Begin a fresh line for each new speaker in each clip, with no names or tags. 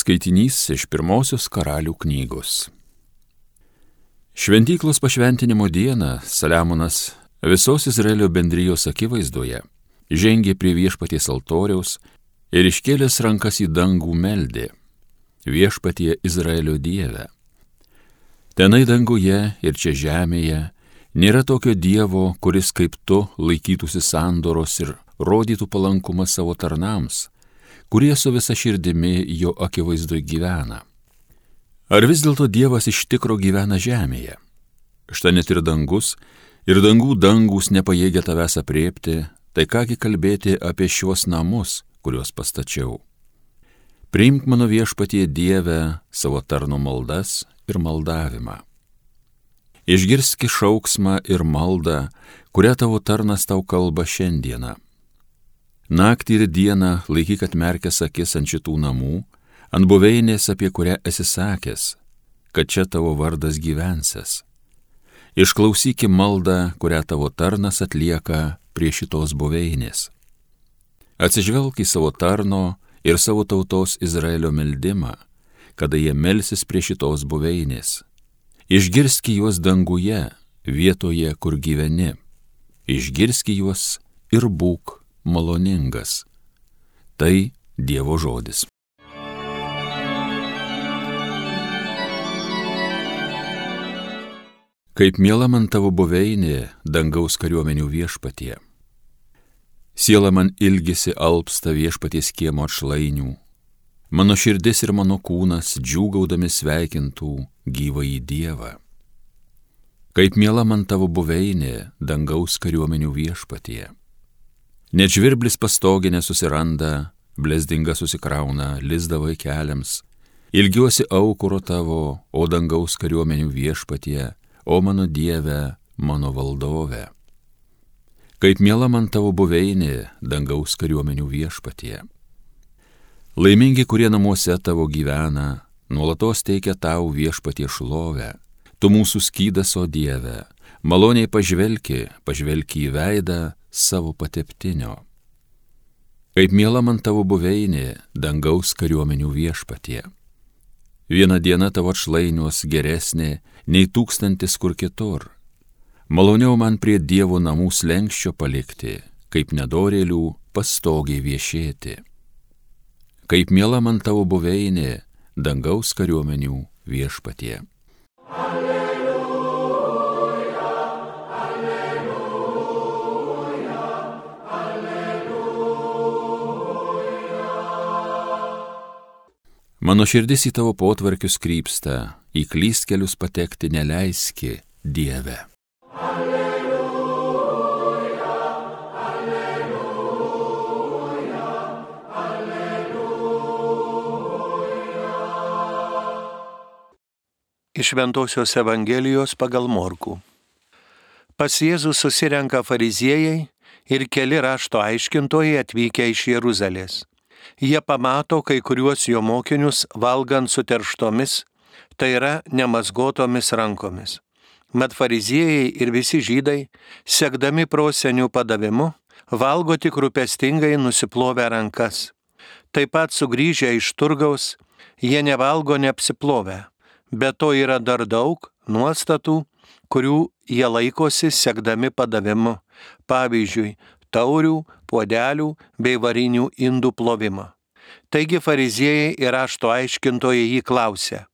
Skaitinys iš pirmosios karalių knygos. Šventyklos pašventinimo dieną Saliamonas visos Izraelio bendrijos akivaizdoje žengė prie viešpaties altoriaus ir iškėlęs rankas į dangų meldė viešpatie Izraelio dievę. Tenai danguje ir čia žemėje nėra tokio dievo, kuris kaip tu laikytųsi sandoros ir rodytų palankumą savo tarnams kurie su visa širdimi jo akivaizdui gyvena. Ar vis dėlto Dievas iš tikro gyvena žemėje? Štai net ir dangus, ir dangų dangus nepajėgia tavęs apriepti, tai kągi kalbėti apie šiuos namus, kuriuos pastačiau. Priimk mano viešpatie Dievę savo tarno maldas ir maldavimą. Išgirski šauksmą ir maldą, kurią tavo tarnas tau kalba šiandieną Naktį ir dieną laikyk atmerkęs akis ant šitų namų, ant buveinės, apie kurią esi sakęs, kad čia tavo vardas gyvensis. Išklausyki maldą, kurią tavo tarnas atlieka prie šitos buveinės. Atsižvelk į savo tarno ir savo tautos Izraelio meldimą, kada jie melsis prie šitos buveinės. Išgirski juos danguje, vietoje, kur gyveni. Išgirski juos ir būk maloningas. Tai Dievo žodis. Kaip miela man tavo buveinė dangaus kariuomenių viešpatie. Siela man ilgisi alpsta viešpaties kiemo atšlainių. Mano širdis ir mano kūnas džiūgaudami sveikintų gyvą į Dievą. Kaip miela man tavo buveinė dangaus kariuomenių viešpatie. Net žvirblis pastogė nesusiranda, blesdinga susikrauna lizda vaikeliams. Ilgiuosi aukuro tavo, o dangaus kariuomenių viešpatie, o mano Dieve, mano valdove. Kaip miela man tavo buveinė, dangaus kariuomenių viešpatie. Laimingi, kurie namuose tavo gyvena, nuolatos teikia tau viešpatie šlovę. Tu mūsų skydas, o Dieve, maloniai pažvelki, pažvelki į veidą savo pateptinio. Kaip miela man tavo buveinė, dangaus kariuomenių viešpatie. Viena diena tavo atšlainiuos geresnė nei tūkstantis kur kitur. Maloniau man prie Dievo namų slengščio palikti, kaip nedorėlių pastogiai viešėti. Kaip miela man tavo buveinė, dangaus kariuomenių viešpatie. Alleluja. Mano širdis į tavo potvarkius krypsta, į klystkelius patekti neleiski, Dieve. Alleluja, alleluja,
alleluja. Iš Ventosios Evangelijos pagal Morku. Pas Jėzų susirenka fariziejai ir keli rašto aiškintojai atvykę iš Jeruzalės jie pamato kai kuriuos jo mokinius valgant suterštomis, tai yra nemasgotomis rankomis. Mat fariziejai ir visi žydai, sekdami prosenių padavimu, valgo tik rūpestingai nusiplovę rankas. Taip pat sugrįžę iš turgaus, jie nevalgo neapsiplovę, bet to yra dar daug nuostatų, kurių jie laikosi sekdami padavimu. Pavyzdžiui, taurių, puodelių bei varinių indų plovimą. Taigi fariziejai ir ašto aiškintojai jį klausė,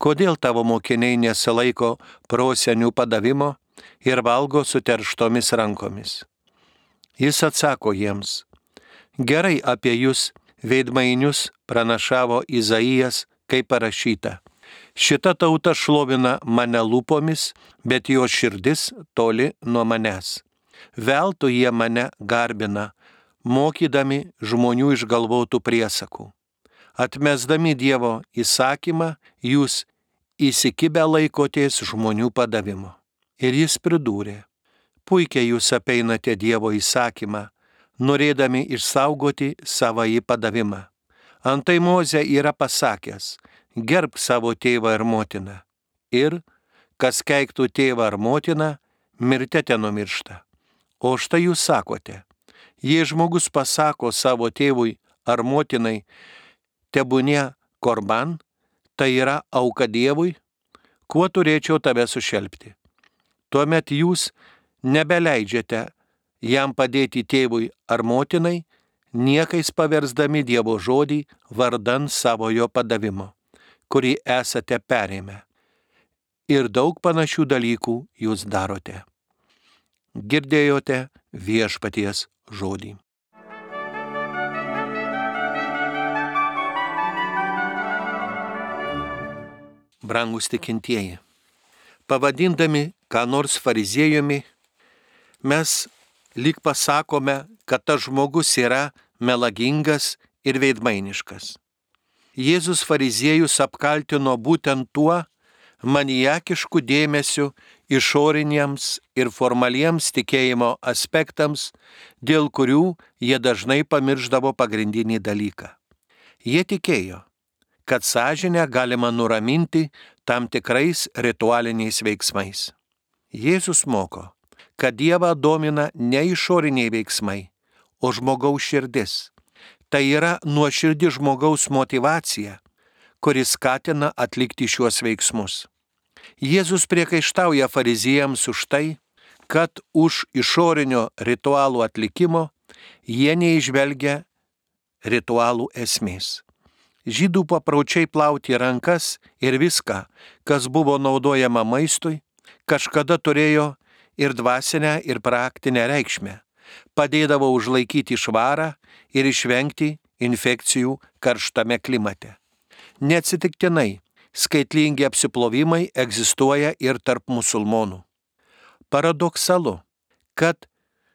kodėl tavo mokiniai nesilaiko prosenių padavimo ir valgo suterštomis rankomis. Jis atsako jiems, gerai apie jūs veidmainius pranašavo Izaijas, kaip parašyta. Šita tauta šlovina mane lūpomis, bet jo širdis toli nuo manęs veltui jie mane garbina, mokydami žmonių išgalvotų priesakų. Atmesdami Dievo įsakymą, jūs įsikibę laikotės žmonių padavimo. Ir jis pridūrė, puikiai jūs apeinate Dievo įsakymą, norėdami išsaugoti savąjį padavimą. Antai Moze yra pasakęs, gerb savo tėvą ir motiną. Ir, kas keiktų tėvą ar motiną, mirte ten numiršta. O štai jūs sakote, jei žmogus pasako savo tėvui ar motinai, tebūnie korban, tai yra auka Dievui, kuo turėčiau tave sušelbti. Tuomet jūs nebeleidžiate jam padėti tėvui ar motinai, niekais paversdami Dievo žodį vardan savojo padavimo, kurį esate perėmę. Ir daug panašių dalykų jūs darote. Girdėjote viešpaties žodį. Brangus tikintieji, pavadindami ką nors fariziejumi, mes lyg pasakome, kad tas žmogus yra melagingas ir veidmainiškas. Jėzus fariziejus apkaltino būtent tuo manijakišku dėmesiu išoriniams ir formaliems tikėjimo aspektams, dėl kurių jie dažnai pamirždavo pagrindinį dalyką. Jie tikėjo, kad sąžinę galima nuraminti tam tikrais ritualiniais veiksmais. Jėzus moko, kad Dievą domina ne išoriniai veiksmai, o žmogaus širdis. Tai yra nuoširdi žmogaus motivacija, kuris skatina atlikti šiuos veiksmus. Jėzus priekaištauja fariziejams už tai, kad už išorinio ritualų atlikimo jie neižvelgia ritualų esmės. Žydų papraučiai plauti rankas ir viską, kas buvo naudojama maistui, kažkada turėjo ir dvasinę, ir praktinę reikšmę. Padėdavo užlaikyti švarą ir išvengti infekcijų karštame klimate. Neatsitiktinai skaitlingi apsiplovimai egzistuoja ir tarp musulmonų. Paradoksalu, kad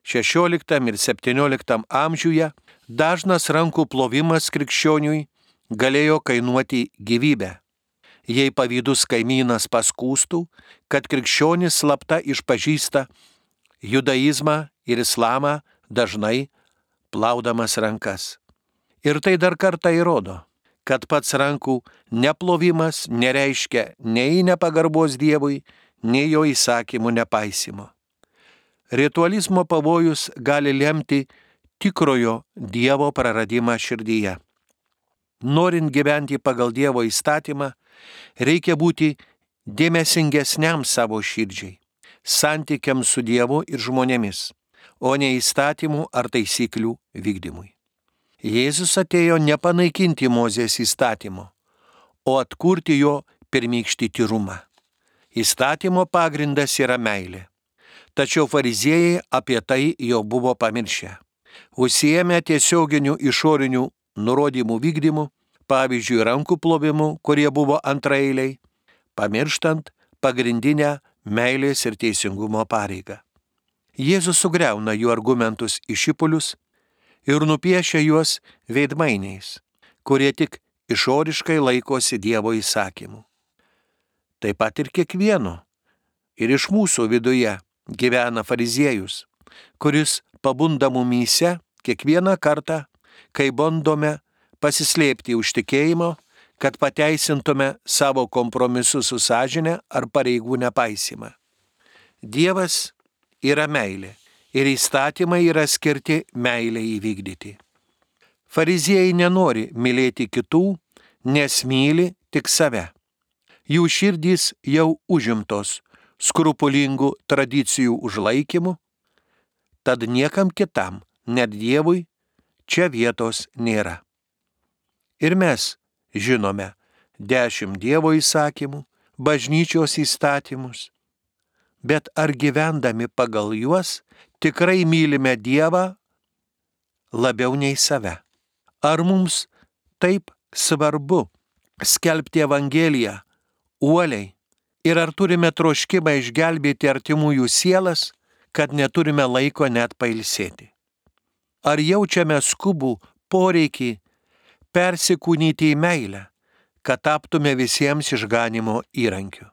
16 ir 17 amžiuje dažnas rankų plovimas krikščioniui galėjo kainuoti gyvybę. Jei pavydus kaimynas paskūstų, kad krikščionis slapta išpažįsta judaizmą ir islamą dažnai plaudamas rankas. Ir tai dar kartą įrodo, kad pats rankų neplovimas nereiškia nei nepagarbos Dievui, nei jo įsakymų nepaisimo. Ritualizmo pavojus gali lemti tikrojo Dievo praradimą širdyje. Norint gyventi pagal Dievo įstatymą, reikia būti dėmesingesniam savo širdžiai, santykiams su Dievu ir žmonėmis, o ne įstatymų ar taisyklių vykdymui. Jėzus atėjo nepanaikinti Mozės įstatymo, o atkurti jo pirmykštį tyrumą. Įstatymo pagrindas yra meilė. Tačiau fariziejai apie tai jau buvo pamiršę. Užsiemė tiesioginių išorinių nurodymų vykdymu, pavyzdžiui, rankų plovimu, kurie buvo antrailiai, pamirštant pagrindinę meilės ir teisingumo pareigą. Jėzus sugriauna jų argumentus išipulius ir nupiešia juos veidmainiais, kurie tik išoriškai laikosi Dievo įsakymų. Taip pat ir kiekvieno, ir iš mūsų viduje gyvena fariziejus, kuris pabunda mumyse kiekvieną kartą, kai bandome pasislėpti už tikėjimo, kad pateisintume savo kompromisus su sąžinė ar pareigų nepaisimą. Dievas yra meilė ir įstatymai yra skirti meilė įvykdyti. Fariziejai nenori mylėti kitų, nes myli tik save. Jų širdys jau užimtos skrupulingų tradicijų užlaikymu, tad niekam kitam, net Dievui, čia vietos nėra. Ir mes žinome dešimt Dievo įsakymų, bažnyčios įstatymus, bet ar gyvendami pagal juos tikrai mylime Dievą labiau nei save? Ar mums taip svarbu skelbti Evangeliją uoliai ir ar turime troškimą išgelbėti artimųjų sielas, kad neturime laiko net pailsėti? Ar jaučiame skubų poreikį persikūnyti į meilę, kad taptume visiems išganimo įrankiu?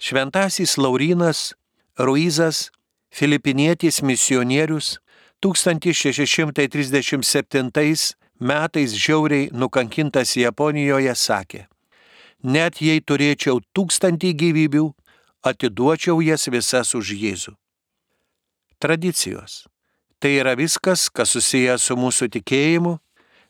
Šventasis Laurinas Ruizas, filipinietis misionierius, 1637 metais žiauriai nukankintas Japonijoje sakė, net jei turėčiau tūkstantį gyvybių, atiduočiau jas visas už Jėzų. Tradicijos. Tai yra viskas, kas susijęs su mūsų tikėjimu,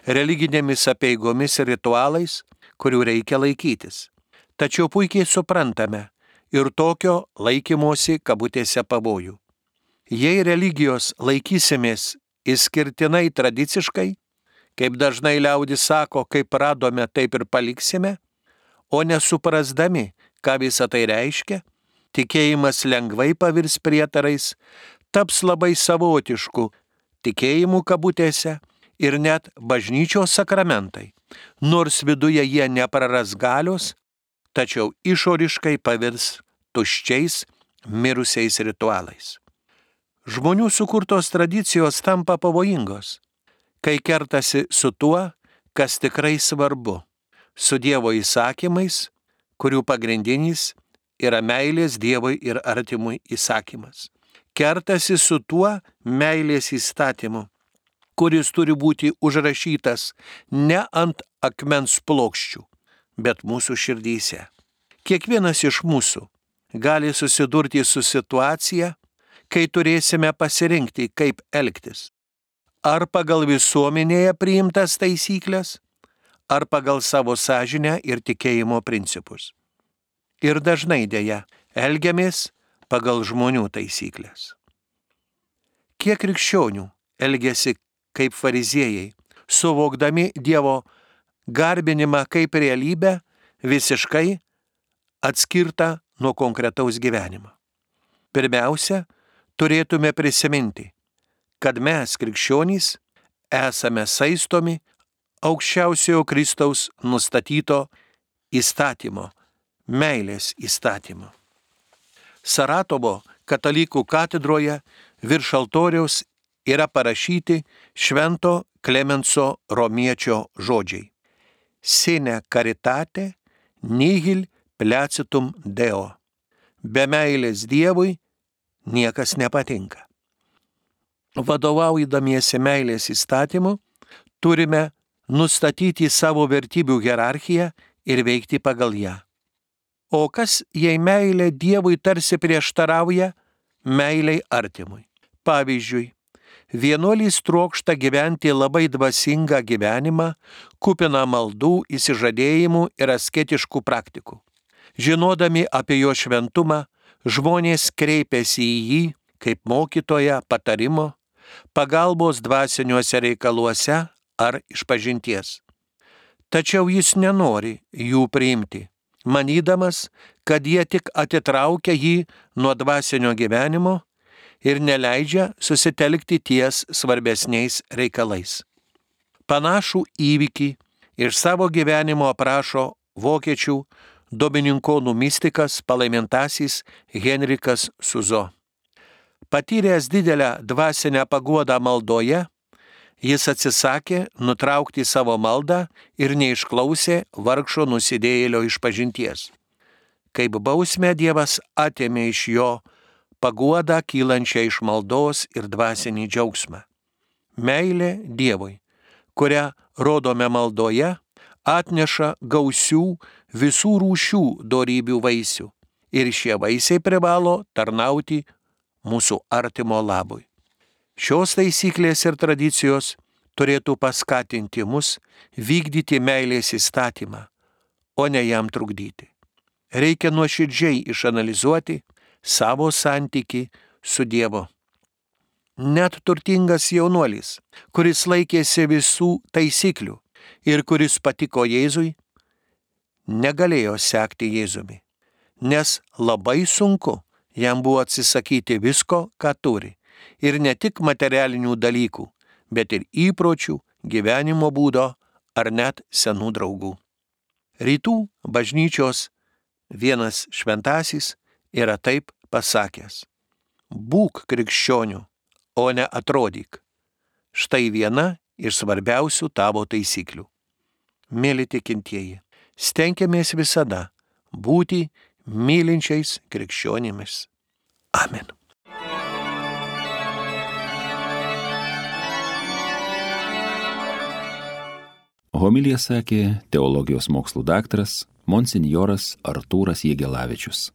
religinėmis apieigomis ir ritualais, kurių reikia laikytis. Tačiau puikiai suprantame ir tokio laikymosi kabutėse pavojų. Jei religijos laikysimės išskirtinai tradiciškai, kaip dažnai liaudis sako, kaip radome, taip ir paliksime, o nesuprasdami, ką visa tai reiškia, tikėjimas lengvai pavirs prietarais, taps labai savotišku tikėjimu kabutėse ir net bažnyčios sakramentai, nors viduje jie nepraras galios, tačiau išoriškai pavirs tuščiais, mirusiais ritualais. Žmonių sukurtos tradicijos tampa pavojingos, kai kertasi su tuo, kas tikrai svarbu - su Dievo įsakymais, kurių pagrindinis yra meilės Dievui ir artimui įsakymas. Kertasi su tuo meilės įstatymu, kuris turi būti užrašytas ne ant akmens plokščių, bet mūsų širdyse. Kiekvienas iš mūsų gali susidurti su situacija, kai turėsime pasirinkti, kaip elgtis. Ar pagal visuomenėje priimtas taisyklės, ar pagal savo sąžinę ir tikėjimo principus ir dažnai dėja elgiamės pagal žmonių taisyklės. Kiek krikščionių elgesi kaip fariziejai, suvokdami Dievo garbinimą kaip realybę visiškai atskirtą nuo konkretaus gyvenimo. Pirmiausia, turėtume prisiminti, kad mes, krikščionys, esame saistomi aukščiausiojo Kristaus nustatyto įstatymo meilės įstatymu. Saratovo katalikų katedroje virš altoriaus yra parašyti švento Klemenso Romiečio žodžiai. Sine caritate nihil pleacitum deo. Be meilės Dievui niekas nepatinka. Vadovaujamiesi meilės įstatymu, turime nustatyti savo vertybių hierarchiją ir veikti pagal ją. O kas, jei meilė Dievui tarsi prieštarauja meiliai artimui? Pavyzdžiui, vienuolys trokšta gyventi labai dvasingą gyvenimą, kupiną maldų, įsižadėjimų ir asketiškų praktikų. Žinodami apie jo šventumą, žmonės kreipiasi į jį kaip mokytoją patarimo, pagalbos dvasiniuose reikaluose ar išpažinties. Tačiau jis nenori jų priimti manydamas, kad jie tik atitraukia jį nuo dvasinio gyvenimo ir neleidžia susitelkti ties svarbesniais reikalais. Panašų įvykį iš savo gyvenimo aprašo vokiečių domininkonų mystikas palaimintasis Henrikas Suzo. Patyręs didelę dvasinę paguodą maldoje, Jis atsisakė nutraukti savo maldą ir neišklausė vargšo nusidėjėlio išpažinties. Kaip bausmę Dievas atėmė iš jo paguodą kylančią iš maldos ir dvasinį džiaugsmą. Meilė Dievui, kurią rodome maldoje, atneša gausių visų rūšių darybių vaisių ir šie vaisiai privalo tarnauti mūsų artimo labui. Šios taisyklės ir tradicijos turėtų paskatinti mus vykdyti meilės įstatymą, o ne jam trukdyti. Reikia nuoširdžiai išanalizuoti savo santyki su Dievu. Net turtingas jaunuolis, kuris laikėsi visų taisyklių ir kuris patiko Jėzui, negalėjo sekti Jėzumi, nes labai sunku jam buvo atsisakyti visko, ką turi ir ne tik materialinių dalykų, bet ir įpročių, gyvenimo būdo ar net senų draugų. Rytų bažnyčios vienas šventasis yra taip pasakęs. Būk krikščionių, o ne atrodyk. Štai viena iš svarbiausių tavo taisyklių. Mėly tikintieji, stengiamės visada būti mylinčiais krikščionimis. Amen.
Homilija sakė teologijos mokslų daktaras monsinjoras Artūras Jėgelavičius.